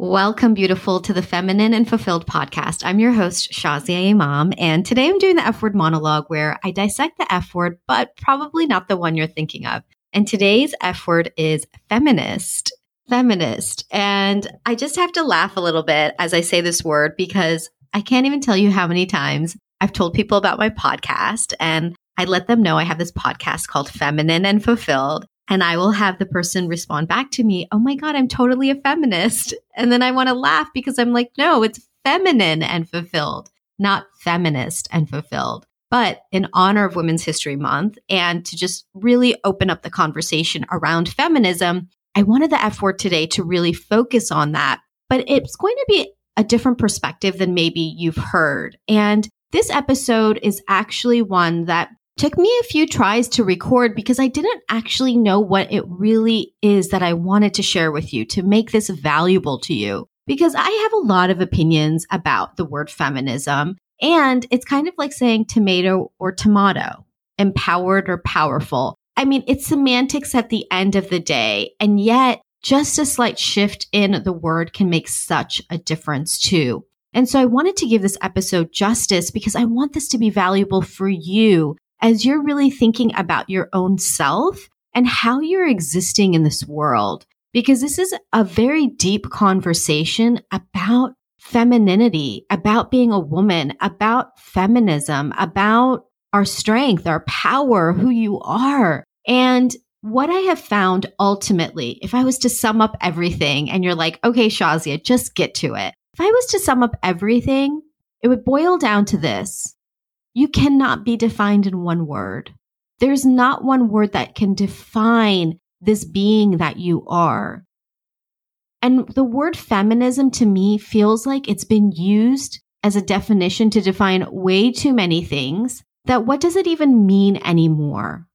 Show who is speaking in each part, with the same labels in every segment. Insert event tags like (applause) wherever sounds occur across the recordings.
Speaker 1: Welcome, beautiful, to the Feminine and Fulfilled podcast. I'm your host, Shazia Imam, and today I'm doing the F word monologue where I dissect the F word, but probably not the one you're thinking of. And today's F word is feminist. Feminist. And I just have to laugh a little bit as I say this word because I can't even tell you how many times I've told people about my podcast and I let them know I have this podcast called Feminine and Fulfilled. And I will have the person respond back to me, Oh my God, I'm totally a feminist. And then I want to laugh because I'm like, No, it's feminine and fulfilled, not feminist and fulfilled. But in honor of Women's History Month and to just really open up the conversation around feminism, I wanted the F word today to really focus on that. But it's going to be a different perspective than maybe you've heard. And this episode is actually one that took me a few tries to record because I didn't actually know what it really is that I wanted to share with you to make this valuable to you. Because I have a lot of opinions about the word feminism, and it's kind of like saying tomato or tomato, empowered or powerful. I mean, it's semantics at the end of the day, and yet just a slight shift in the word can make such a difference too. And so I wanted to give this episode justice because I want this to be valuable for you as you're really thinking about your own self and how you're existing in this world. Because this is a very deep conversation about femininity, about being a woman, about feminism, about our strength, our power, who you are. And what I have found ultimately, if I was to sum up everything and you're like, okay, Shazia, just get to it. If I was to sum up everything, it would boil down to this. You cannot be defined in one word. There's not one word that can define this being that you are. And the word feminism to me feels like it's been used as a definition to define way too many things that what does it even mean anymore?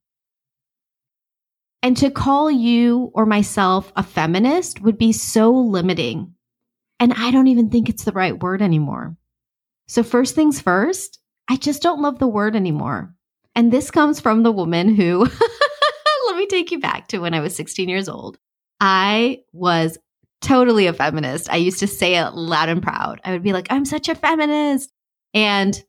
Speaker 1: And to call you or myself a feminist would be so limiting. And I don't even think it's the right word anymore. So, first things first, I just don't love the word anymore. And this comes from the woman who, (laughs) let me take you back to when I was 16 years old. I was totally a feminist. I used to say it loud and proud. I would be like, I'm such a feminist. And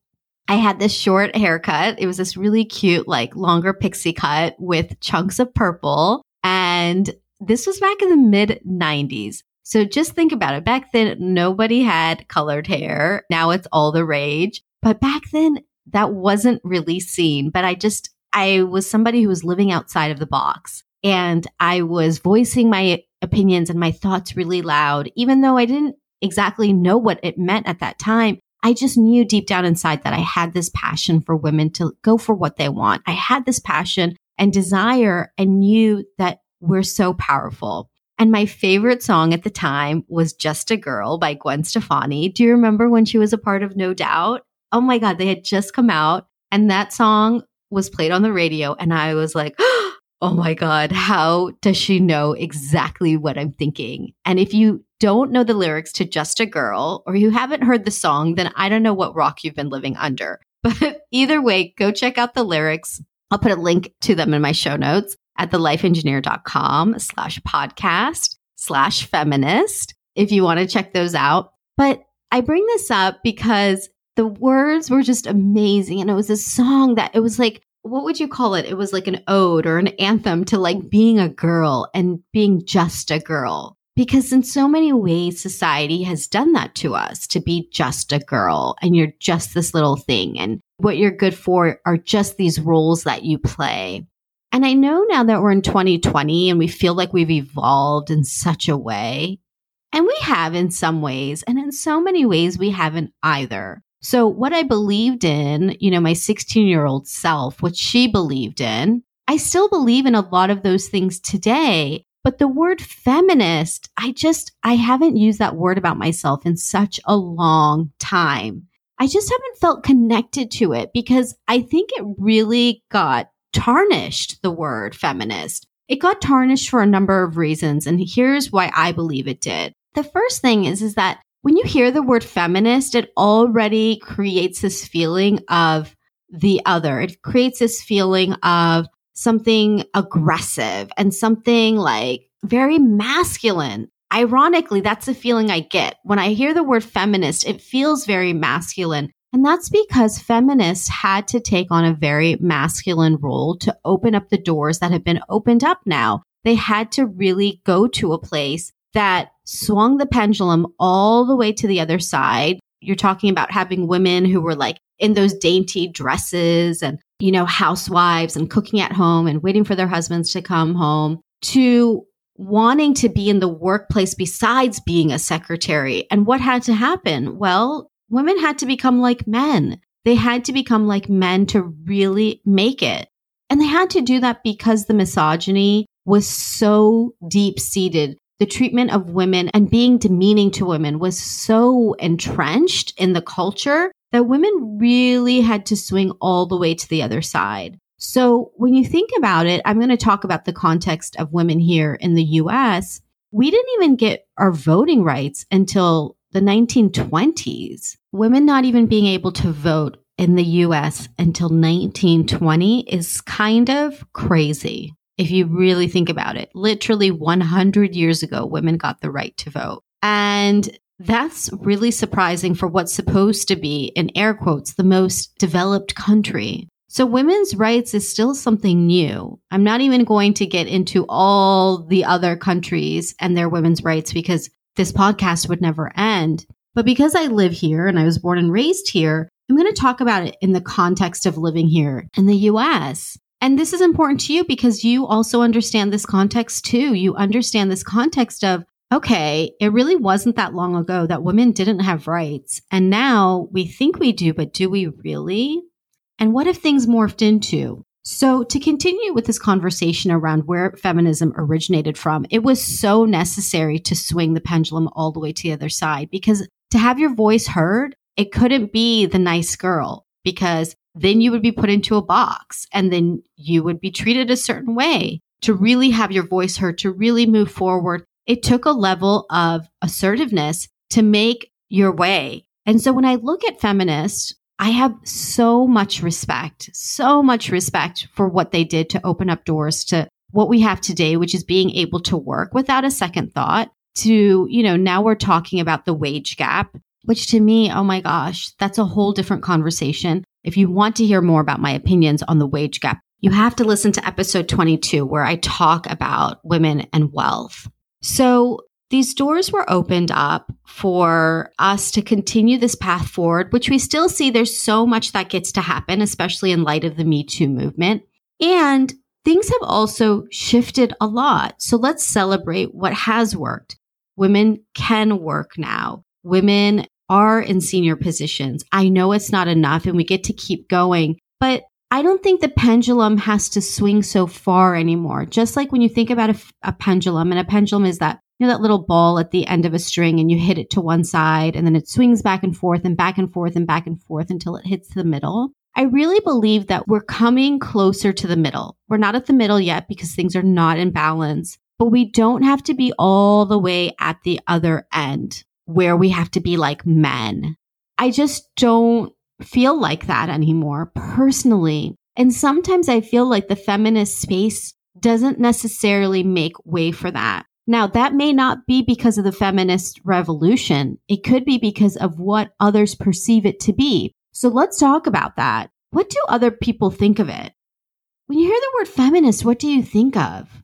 Speaker 1: I had this short haircut. It was this really cute, like longer pixie cut with chunks of purple. And this was back in the mid 90s. So just think about it. Back then, nobody had colored hair. Now it's all the rage. But back then, that wasn't really seen. But I just, I was somebody who was living outside of the box and I was voicing my opinions and my thoughts really loud, even though I didn't exactly know what it meant at that time. I just knew deep down inside that I had this passion for women to go for what they want. I had this passion and desire and knew that we're so powerful. And my favorite song at the time was Just a Girl by Gwen Stefani. Do you remember when she was a part of No Doubt? Oh my God, they had just come out and that song was played on the radio. And I was like, (gasps) oh my God, how does she know exactly what I'm thinking? And if you don't know the lyrics to Just a Girl or you haven't heard the song, then I don't know what rock you've been living under. (laughs) But either way, go check out the lyrics. I'll put a link to them in my show notes at thelifeengineer.com slash podcast slash feminist if you want to check those out. But I bring this up because the words were just amazing. And it was a song that it was like, what would you call it? It was like an ode or an anthem to like being a girl and being just a girl. Because in so many ways, society has done that to us to be just a girl and you're just this little thing. And what you're good for are just these roles that you play. And I know now that we're in 2020 and we feel like we've evolved in such a way. And we have in some ways, and in so many ways, we haven't either. So what I believed in, you know, my 16 year old self, what she believed in, I still believe in a lot of those things today. But the word feminist, I just, I haven't used that word about myself in such a long time. I just haven't felt connected to it because I think it really got tarnished, the word feminist. It got tarnished for a number of reasons. And here's why I believe it did. The first thing is, is that when you hear the word feminist, it already creates this feeling of the other. It creates this feeling of something aggressive and something like very masculine. ironically, that's the feeling I get. When I hear the word feminist, it feels very masculine. And that's because feminists had to take on a very masculine role to open up the doors that have been opened up now. They had to really go to a place that swung the pendulum all the way to the other side. You're talking about having women who were like in those dainty dresses and, you know, housewives and cooking at home and waiting for their husbands to come home to wanting to be in the workplace besides being a secretary. And what had to happen? Well, women had to become like men. They had to become like men to really make it. And they had to do that because the misogyny was so deep seated. The treatment of women and being demeaning to women was so entrenched in the culture that women really had to swing all the way to the other side. So when you think about it, I'm going to talk about the context of women here in the US. We didn't even get our voting rights until the 1920s. Women not even being able to vote in the US until 1920 is kind of crazy. If you really think about it, literally 100 years ago, women got the right to vote. And that's really surprising for what's supposed to be, in air quotes, the most developed country. So women's rights is still something new. I'm not even going to get into all the other countries and their women's rights because this podcast would never end. But because I live here and I was born and raised here, I'm going to talk about it in the context of living here in the US. And this is important to you because you also understand this context too. You understand this context of, okay, it really wasn't that long ago that women didn't have rights. And now we think we do, but do we really? And what if things morphed into? So, to continue with this conversation around where feminism originated from, it was so necessary to swing the pendulum all the way to the other side because to have your voice heard, it couldn't be the nice girl because then you would be put into a box and then you would be treated a certain way. To really have your voice heard, to really move forward, it took a level of assertiveness to make your way. And so when I look at feminists, I have so much respect, so much respect for what they did to open up doors to what we have today, which is being able to work without a second thought. To, you know, now we're talking about the wage gap, which to me, oh my gosh, that's a whole different conversation. If you want to hear more about my opinions on the wage gap, you have to listen to episode 22, where I talk about women and wealth. So these doors were opened up for us to continue this path forward, which we still see there's so much that gets to happen, especially in light of the Me Too movement. And things have also shifted a lot. So let's celebrate what has worked. Women can work now. Women are in senior positions. I know it's not enough and we get to keep going, but I don't think the pendulum has to swing so far anymore. Just like when you think about a, a pendulum, and a pendulum is that you know, that little ball at the end of a string and you hit it to one side and then it swings back and forth and back and forth and back and forth until it hits the middle. I really believe that we're coming closer to the middle. We're not at the middle yet because things are not in balance, but we don't have to be all the way at the other end where we have to be like men. I just don't feel like that anymore personally. And sometimes I feel like the feminist space doesn't necessarily make way for that. Now, that may not be because of the feminist revolution. It could be because of what others perceive it to be. So let's talk about that. What do other people think of it? When you hear the word feminist, what do you think of?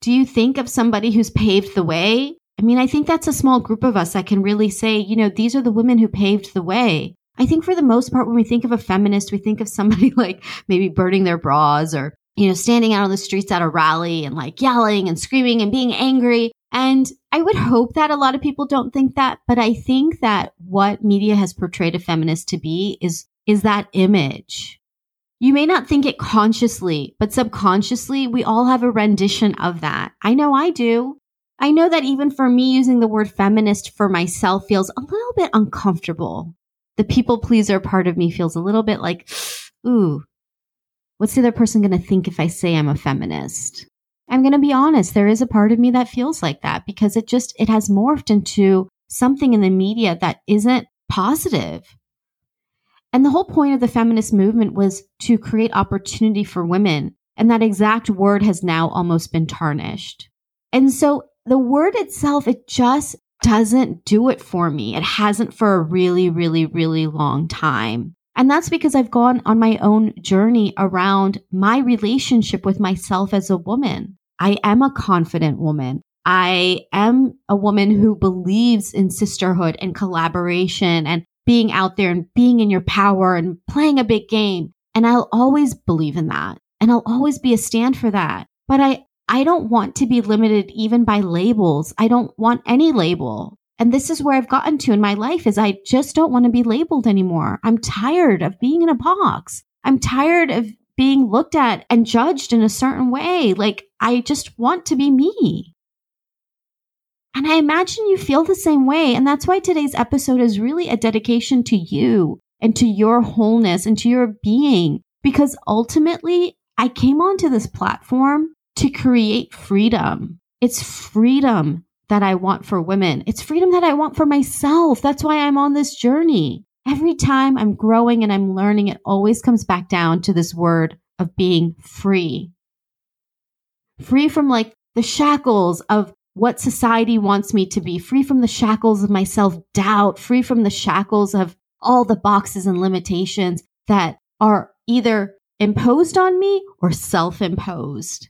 Speaker 1: Do you think of somebody who's paved the way? I mean, I think that's a small group of us that can really say, you know, these are the women who paved the way. I think for the most part, when we think of a feminist, we think of somebody (laughs) like maybe burning their bras or you know, standing out on the streets at a rally and like yelling and screaming and being angry. And I would hope that a lot of people don't think that, but I think that what media has portrayed a feminist to be is, is that image. You may not think it consciously, but subconsciously, we all have a rendition of that. I know I do. I know that even for me, using the word feminist for myself feels a little bit uncomfortable. The people pleaser part of me feels a little bit like, ooh, What's the other person going to think if I say I'm a feminist? I'm going to be honest. There is a part of me that feels like that because it just, it has morphed into something in the media that isn't positive. And the whole point of the feminist movement was to create opportunity for women. And that exact word has now almost been tarnished. And so the word itself, it just doesn't do it for me. It hasn't for a really, really, really long time. And that's because I've gone on my own journey around my relationship with myself as a woman. I am a confident woman. I am a woman who believes in sisterhood and collaboration and being out there and being in your power and playing a big game. And I'll always believe in that. And I'll always be a stand for that. But I, I don't want to be limited even by labels. I don't want any label. And this is where I've gotten to in my life is I just don't want to be labeled anymore. I'm tired of being in a box. I'm tired of being looked at and judged in a certain way. Like I just want to be me. And I imagine you feel the same way. And that's why today's episode is really a dedication to you and to your wholeness and to your being. Because ultimately, I came onto this platform to create freedom. It's freedom that I want for women. It's freedom that I want for myself. That's why I'm on this journey. Every time I'm growing and I'm learning, it always comes back down to this word of being free. Free from like the shackles of what society wants me to be, free from the shackles of my self doubt, free from the shackles of all the boxes and limitations that are either imposed on me or self imposed.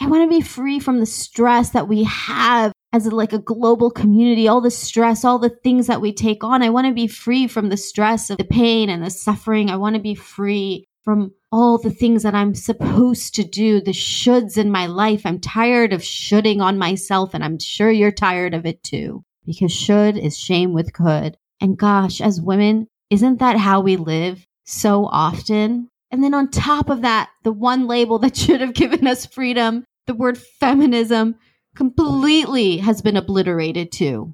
Speaker 1: I want to be free from the stress that we have as a, like a global community, all the stress, all the things that we take on. I want to be free from the stress of the pain and the suffering. I want to be free from all the things that I'm supposed to do, the shoulds in my life. I'm tired of shoulding on myself, and I'm sure you're tired of it too, because should is shame with could. And gosh, as women, isn't that how we live so often? And then on top of that, the one label that (laughs) should have given us freedom, the word feminism, completely has been obliterated too.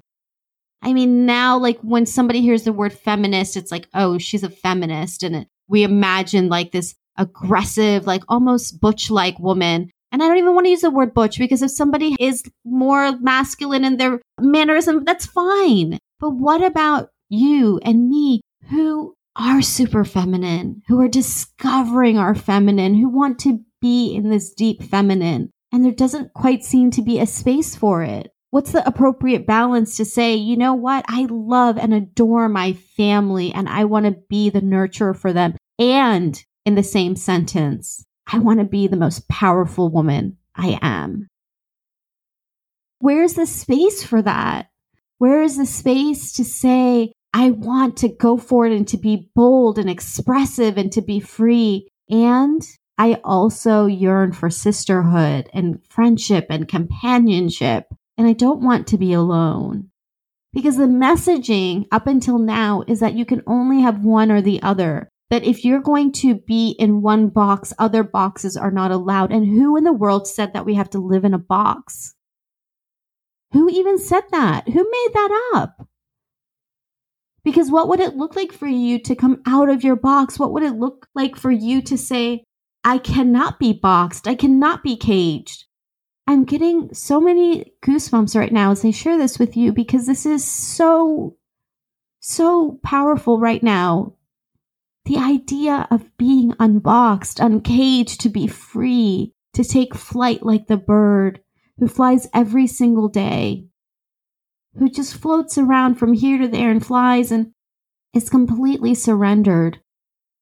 Speaker 1: I mean, now, like when somebody hears the word feminist, it's like, oh, she's a feminist. And it, we imagine like this aggressive, like almost butch like woman. And I don't even want to use the word butch because if somebody is more masculine in their mannerism, that's fine. But what about you and me who are super feminine, who are discovering our feminine, who want to be in this deep feminine? And there doesn't quite seem to be a space for it. What's the appropriate balance to say, you know what? I love and adore my family and I want to be the nurturer for them. And in the same sentence, I want to be the most powerful woman I am. Where's the space for that? Where is the space to say, I want to go for it and to be bold and expressive and to be free? And I also yearn for sisterhood and friendship and companionship. And I don't want to be alone. Because the messaging up until now is that you can only have one or the other that if you're going to be in one box, other boxes are not allowed. And who in the world said that we have to live in a box? Who even said that? Who made that up? Because what would it look like for you to come out of your box? What would it look like for you to say, I cannot be boxed. I cannot be caged. I'm getting so many goosebumps right now as I share this with you because this is so, so powerful right now the idea of being unboxed, uncaged, to be free, to take flight like the bird who flies every single day, who just floats around from here to there and flies and is completely surrendered.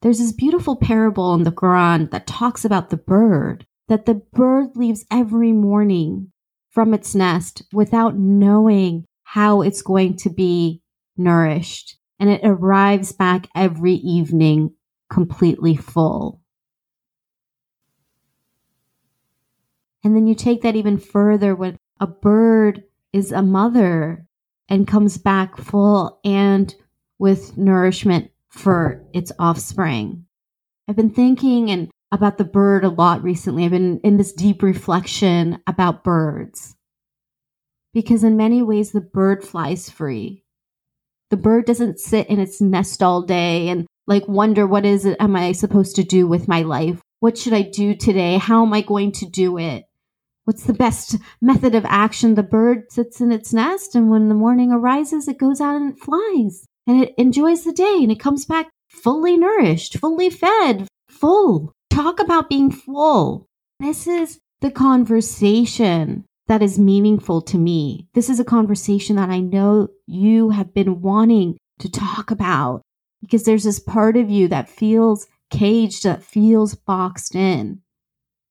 Speaker 1: There's this beautiful parable in the Quran that talks about the bird, that the bird leaves every morning from its nest without knowing how it's going to be nourished and it arrives back every evening completely full. And then you take that even further when a bird is a mother and comes back full and with nourishment for its offspring. I've been thinking and about the bird a lot recently. I've been in this deep reflection about birds. Because in many ways the bird flies free. The bird doesn't sit in its nest all day and like wonder what is it am I supposed to do with my life? What should I do today? How am I going to do it? What's the best method of action? The bird sits in its nest and when the morning arises, it goes out and it flies and it enjoys the day and it comes back fully nourished, fully fed, full. Talk about being full. This is the conversation that is meaningful to me. This is a conversation that I know you have been wanting to talk about because there's this part of you that feels caged, that feels boxed in.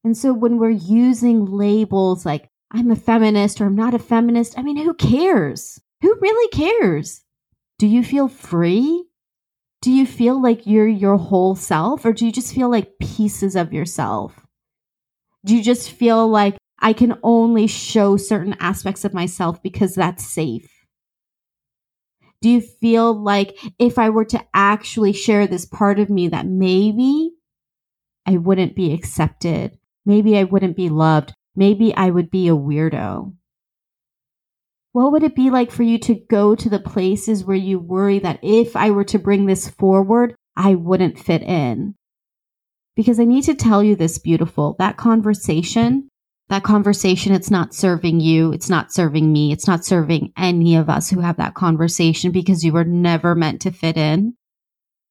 Speaker 1: And so when we're using labels like I'm a feminist or I'm not a feminist, I mean, who cares? Who really cares? Do you feel free? Do you feel like you're your whole self or do you just feel like pieces of yourself? Do you just feel like I can only show certain aspects of myself because that's safe? Do you feel like if I were to actually share this part of me that maybe I wouldn't be accepted? Maybe I wouldn't be loved. Maybe I would be a weirdo. What would it be like for you to go to the places where you worry that if I were to bring this forward, I wouldn't fit in? Because I need to tell you this beautiful, that conversation that conversation, it's not serving you. It's not serving me. It's not serving any of us who have that conversation because you were never meant to fit in.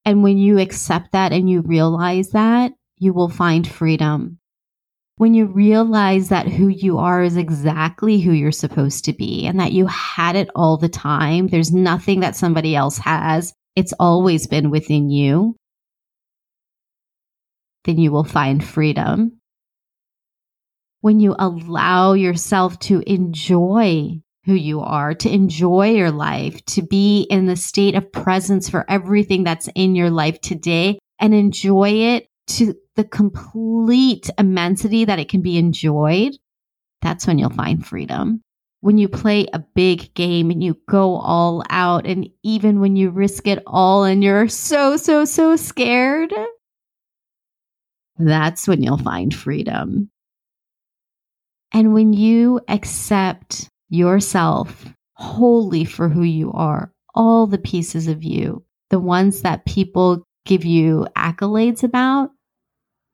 Speaker 1: And when you accept that and you realize that, you will find freedom. When you realize that who you are is exactly who you're supposed to be and that you had it all the time, there's nothing that somebody else has. It's always been within you. Then you will find freedom when you allow yourself to enjoy who you are, to enjoy your life, to be in the state of presence for everything that's in your life today and enjoy it to the complete immensity that it can be enjoyed, that's when you'll find freedom. When you play a big game and you go all out, and even when you risk it all and you're so, so, so scared, that's when you'll find freedom. And when you accept yourself wholly for who you are, all the pieces of you, the ones that people give you accolades about,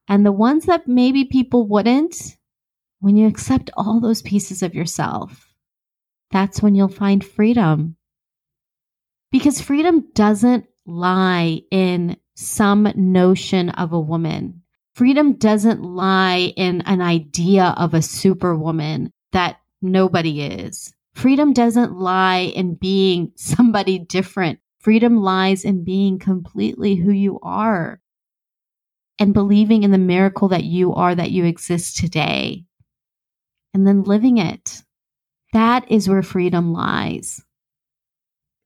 Speaker 1: and the ones that maybe people wouldn't, when you accept all those pieces of yourself, that's when you'll find freedom. Because freedom doesn't lie in some notion of a woman. Freedom doesn't lie in an idea of a superwoman that nobody is. Freedom doesn't lie in being (laughs) somebody different. Freedom lies in being completely who you are and believing in the miracle that you are, that you exist today, and then living it. That is where freedom lies.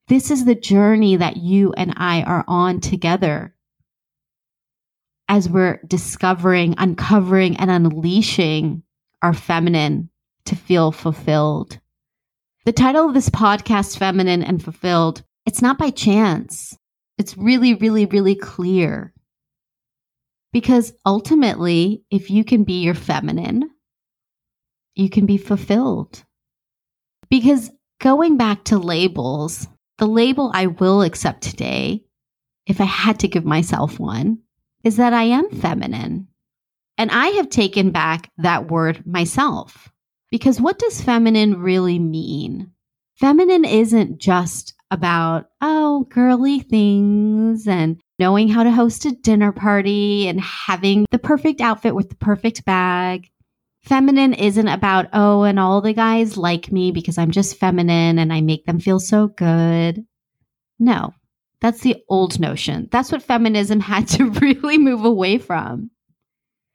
Speaker 1: This is the journey that you and I are on together as we're discovering, uncovering, and unleashing our feminine to feel fulfilled. The title of this podcast, Feminine and Fulfilled, it's not by chance. It's really, really, really clear. Because ultimately, if you can be your feminine, you can be fulfilled. Because going back to labels, the label I will accept today, if I had to give myself one, is that I am feminine. And I have taken back that word myself. Because what does feminine really mean? Feminine isn't just about, oh, girly things and knowing how to host a dinner party and having the perfect outfit with the perfect bag. Feminine isn't about, oh, and all the guys like me because I'm just feminine and I make them feel so good. No, that's the old notion. That's what feminism (laughs) had to really move away from.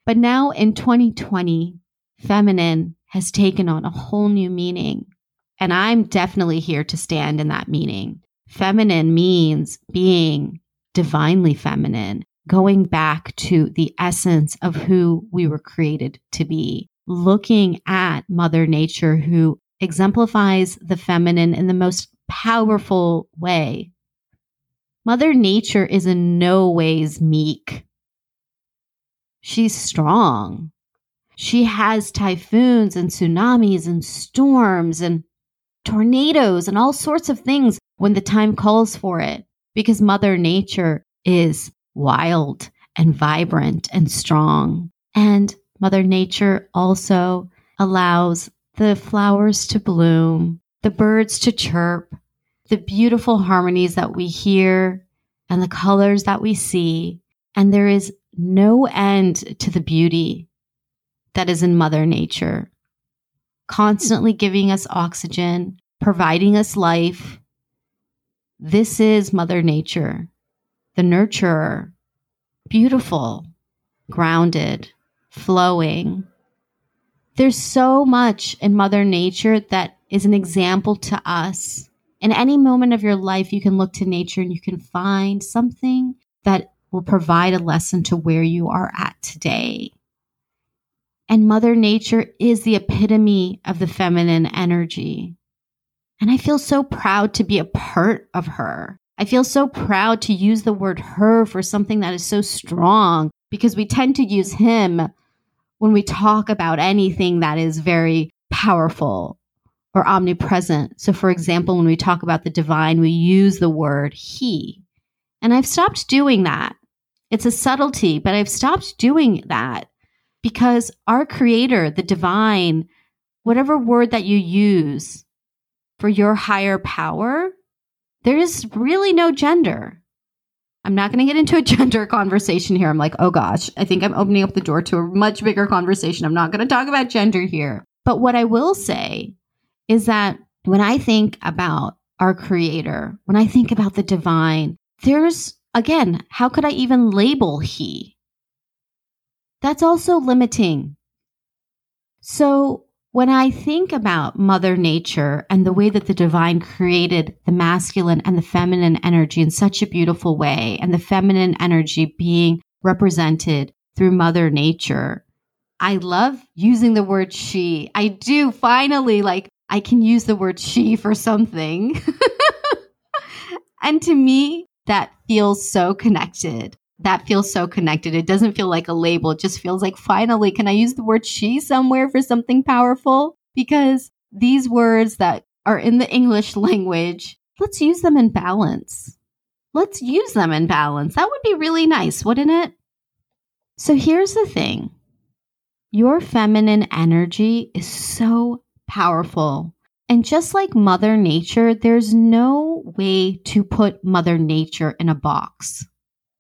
Speaker 1: But now in 2020, feminine has taken on a whole new meaning. And I'm definitely here to stand in that meaning. Feminine means being divinely feminine, going back to the essence of who we were created to be, looking at Mother Nature, who exemplifies the feminine in the most powerful way Mother Nature is in no ways meek. She's strong. She has typhoons and tsunamis and storms and tornadoes and all sorts of things when the time calls for it because Mother Nature is wild and vibrant and strong. And Mother Nature also allows the flowers to bloom, the birds to chirp, the beautiful harmonies that we hear and the colors that we see. And there is no end to the beauty that is in Mother Nature. constantly giving us oxygen, providing us life. This is Mother Nature, the nurturer, beautiful, grounded, flowing. There's so much in Mother Nature that is an example to us. In any moment of your life, you can look to nature and you can find something that will provide a lesson to where you are at today. And Mother Nature is the epitome of the feminine energy. And I feel so proud to be a part of her. I feel so proud to use the word her for something that is so strong because we tend to use him when we talk about anything that is very powerful or omnipresent. So, for example, when we talk about the divine, we use the word he. And I've stopped doing that. It's a subtlety, but I've stopped doing that because our creator, the divine, whatever word that you use for your higher power, there is really no gender. I'm not going to get into a (laughs) gender conversation here. I'm like, oh gosh, I think I'm opening up the door to a much bigger conversation. I'm not going to talk about gender here. But what I will say is that when I think about our creator, when I think about the divine, there's, again, how could I even label he? that's also limiting. So, when I think about Mother Nature and the way that the divine created the masculine and the feminine energy in such a beautiful way, and the feminine energy being represented through Mother Nature, I love using the word she. I do finally like, I can use the word she for something. (laughs) and to me, that feels so connected that feels so connected. It doesn't feel like a label. It just feels like finally, can I use the word she somewhere for something powerful? Because these words that are in the English (laughs) language, let's use them in balance. Let's use them in balance. That would be really nice, wouldn't it? So here's the thing your feminine energy is so powerful. And just like Mother Nature, there's no way to put Mother Nature in a box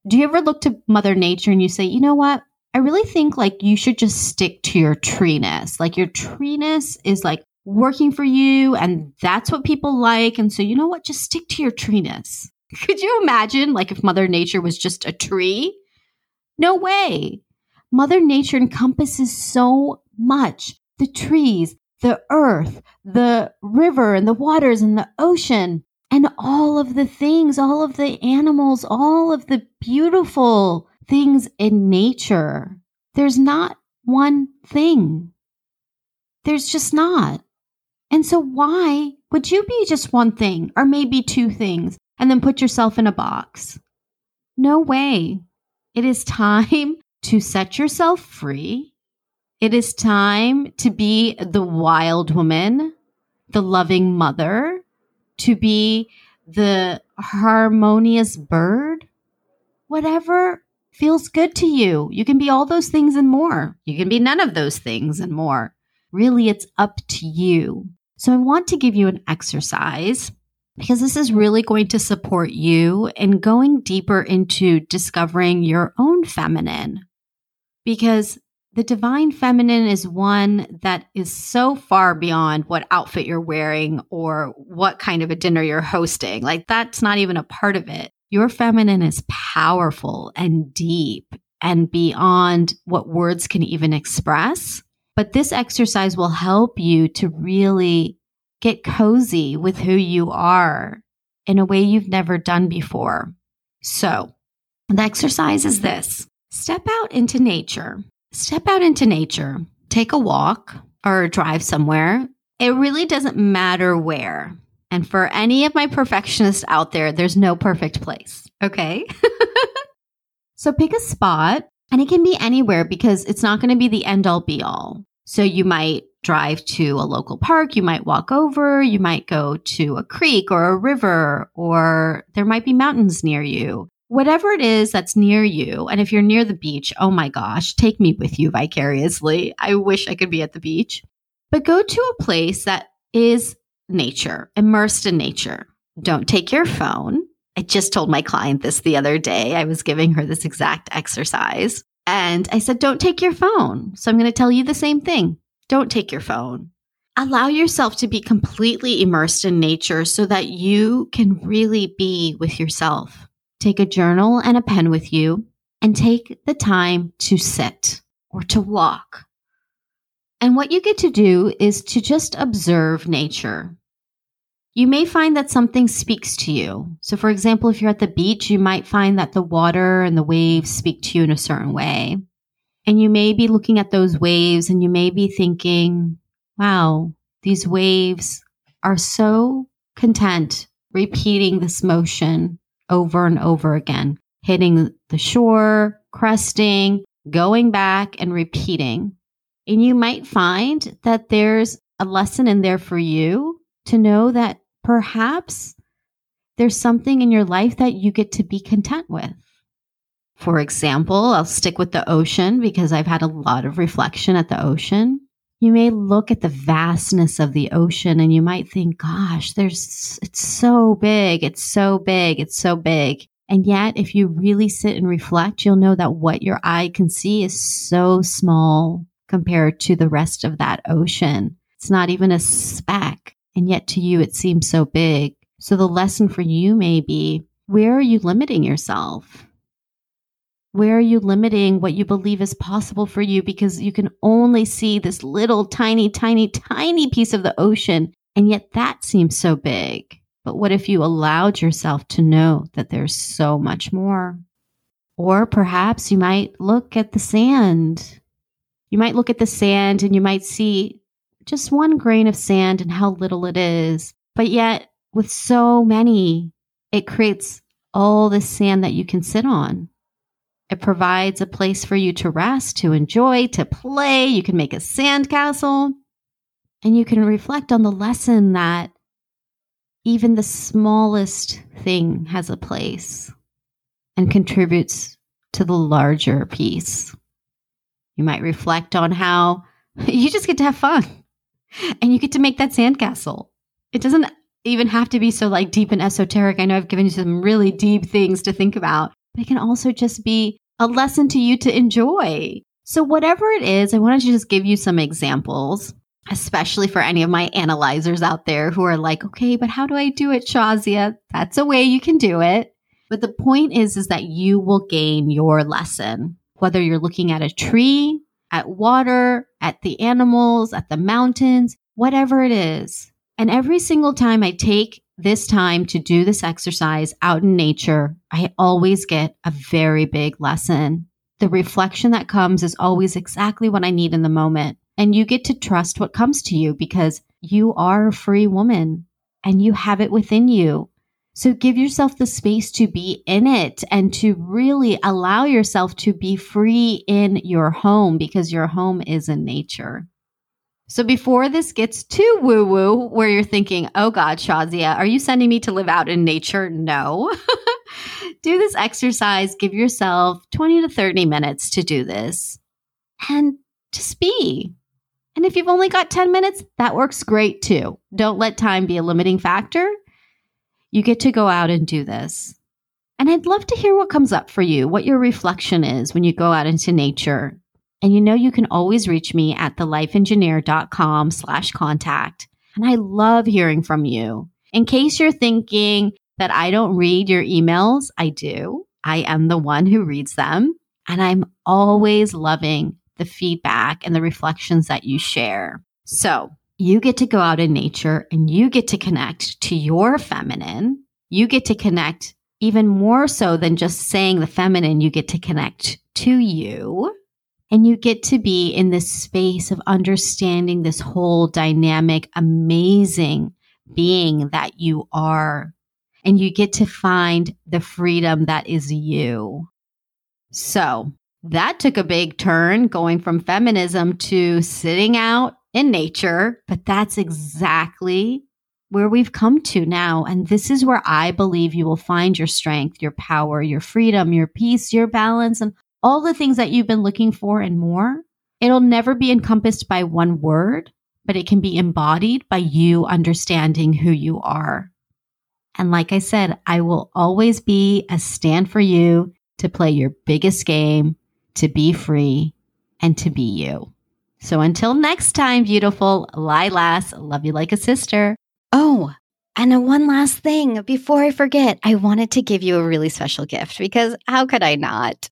Speaker 1: do you ever look to Mother Nature and you say, you know what? I really think like you should just stick to your treeness. Like your treeness is like working for you and that's what people like. And so, you know what? Just stick to your treeness. (laughs) Could you imagine like if Mother Nature was just a tree? No way. Mother Nature encompasses so much the trees, the earth, the river, and the waters, and the ocean and all of the things, all of the animals, all of the beautiful things in nature. There's not one thing. There's just not. And so, why would you be just one thing or maybe two things and then put yourself in a box? No way. It is time (laughs) to set yourself free. It is time to be the wild woman, the loving mother, to be the harmonious bird, whatever feels good to you. You can be all those things and more. You can be none of those things and more. Really, it's up to you. So, I want to give you an exercise because this is really going to support you in going deeper into discovering your own feminine. Because the divine feminine is one that is so far beyond what outfit you're wearing or what kind of a dinner you're hosting. Like, that's not even a part of it. Your feminine is powerful and deep and beyond what words can even express. But this exercise will help you to really get cozy with who you are in a way you've never done before. So, the exercise is this step out into nature step out into nature, take a walk or drive somewhere. It really doesn't matter where. And for any of my perfectionists out there, there's no perfect place. Okay. (laughs) so pick a spot and it can be anywhere because it's not going to be the end all be all. So you might drive to a local park, you might walk over, you might go to a creek or a river, or there might be mountains near you whatever it is that's near you. And if you're near the beach, oh my gosh, take me with you vicariously. I wish I could be at the beach. But go to a place that is nature, immersed in nature. Don't take your phone. I just told my client this the other day. I was giving her this exact exercise. And I said, don't take your phone. So I'm going to tell you the same thing. Don't take your phone. allow yourself to be completely immersed in nature so that you can really be with yourself. Take a journal and a pen with you and take the time to sit or to walk. And what you get to do is to just observe nature. You may find that something speaks to you. So, for example, if you're at the beach, you might find that the water and the waves speak to you in a certain way. And you may be looking at those waves and you may be thinking, wow, these waves are so content repeating this motion over and over again, hitting the shore, cresting, going back and repeating. And you might find that there's a lesson in there for you to know that perhaps there's something in your life that you get to be content with. For example, I'll stick with the ocean because I've had a lot of reflection at the ocean. You may look at the vastness of the ocean and you might think, gosh, there's, it's so big. It's so big. It's so big. And yet, if you really sit and reflect, you'll know that what your eye can see is so small compared to the rest of that ocean. It's not even a speck. And yet to you, it seems so big. So the lesson for you may be, where are you limiting yourself? Where are you limiting what you believe is possible for you because you can only see this little tiny, tiny, tiny piece of the ocean. And yet that seems so big. But what if you allowed yourself to know that there's so much more? Or perhaps you might look at the sand. You might look at the sand and you might see just one grain of sand and how little it is. But yet, with so many, it creates all this sand that you can sit on. It provides a place for you to rest, to enjoy, to play. You can make a sandcastle and you can reflect on the lesson that even the smallest thing has a place and contributes to the larger piece. You might reflect on how (laughs) you just get to have fun and you get to make that sandcastle. It doesn't even have to be so like deep and esoteric. I know I've given you some really deep things to think about, but it can also just be a lesson to you to enjoy. So, whatever it is, I wanted to just give you some examples, especially for any of my analyzers out there who are like, okay, but how do I do it, Shazia? That's a way you can do it. But the point is, is that you will gain your lesson, whether you're looking at a tree, at water, at the animals, at the mountains, whatever it is. And every single time I take this time to do this exercise out in nature, I always get a very big lesson. The reflection that comes is always exactly what I need in the moment. And you get to trust what comes to you because you are a free woman and you have it within you. So give yourself the space to be in it and to really allow yourself to be free in your home because your home is in nature. So before this gets too woo woo, where you're thinking, oh God, Shazia, are you sending me to live out in nature? No. (laughs) do this exercise. Give yourself 20 to 30 minutes to do this and just be. And if you've only got 10 minutes, that works great too. Don't let time be a limiting factor. You get to go out and do this. And I'd love to hear what comes up for you, what your reflection is when you go out into nature and you know you can always reach me at thelifeengineer.com slash contact. And I love hearing from you. In case you're thinking that I don't read your emails, I do. I am the one who reads them. And I'm always loving the feedback and the reflections that you share. So you get to go out in nature and you get to connect to your feminine. You get to connect even more so than just saying the feminine, you get to connect to you. And you get to be in this space of understanding this whole dynamic, amazing being that you are. And you get to find the freedom that is you. So that took a big turn going from feminism to sitting out in nature, but that's exactly where we've come to now. And this is where I believe you will find your strength, your power, your freedom, your peace, your balance, and all the things that you've been looking for and more. It'll never be encompassed by one word, but it can be embodied by you understanding who you are. And like I said, I will always be a stand for you to play your biggest game, to be free, and to be you. So until next time, beautiful Lilas, love you like a sister. Oh, and one last thing before I forget, I wanted to give you a really special gift because how could I not?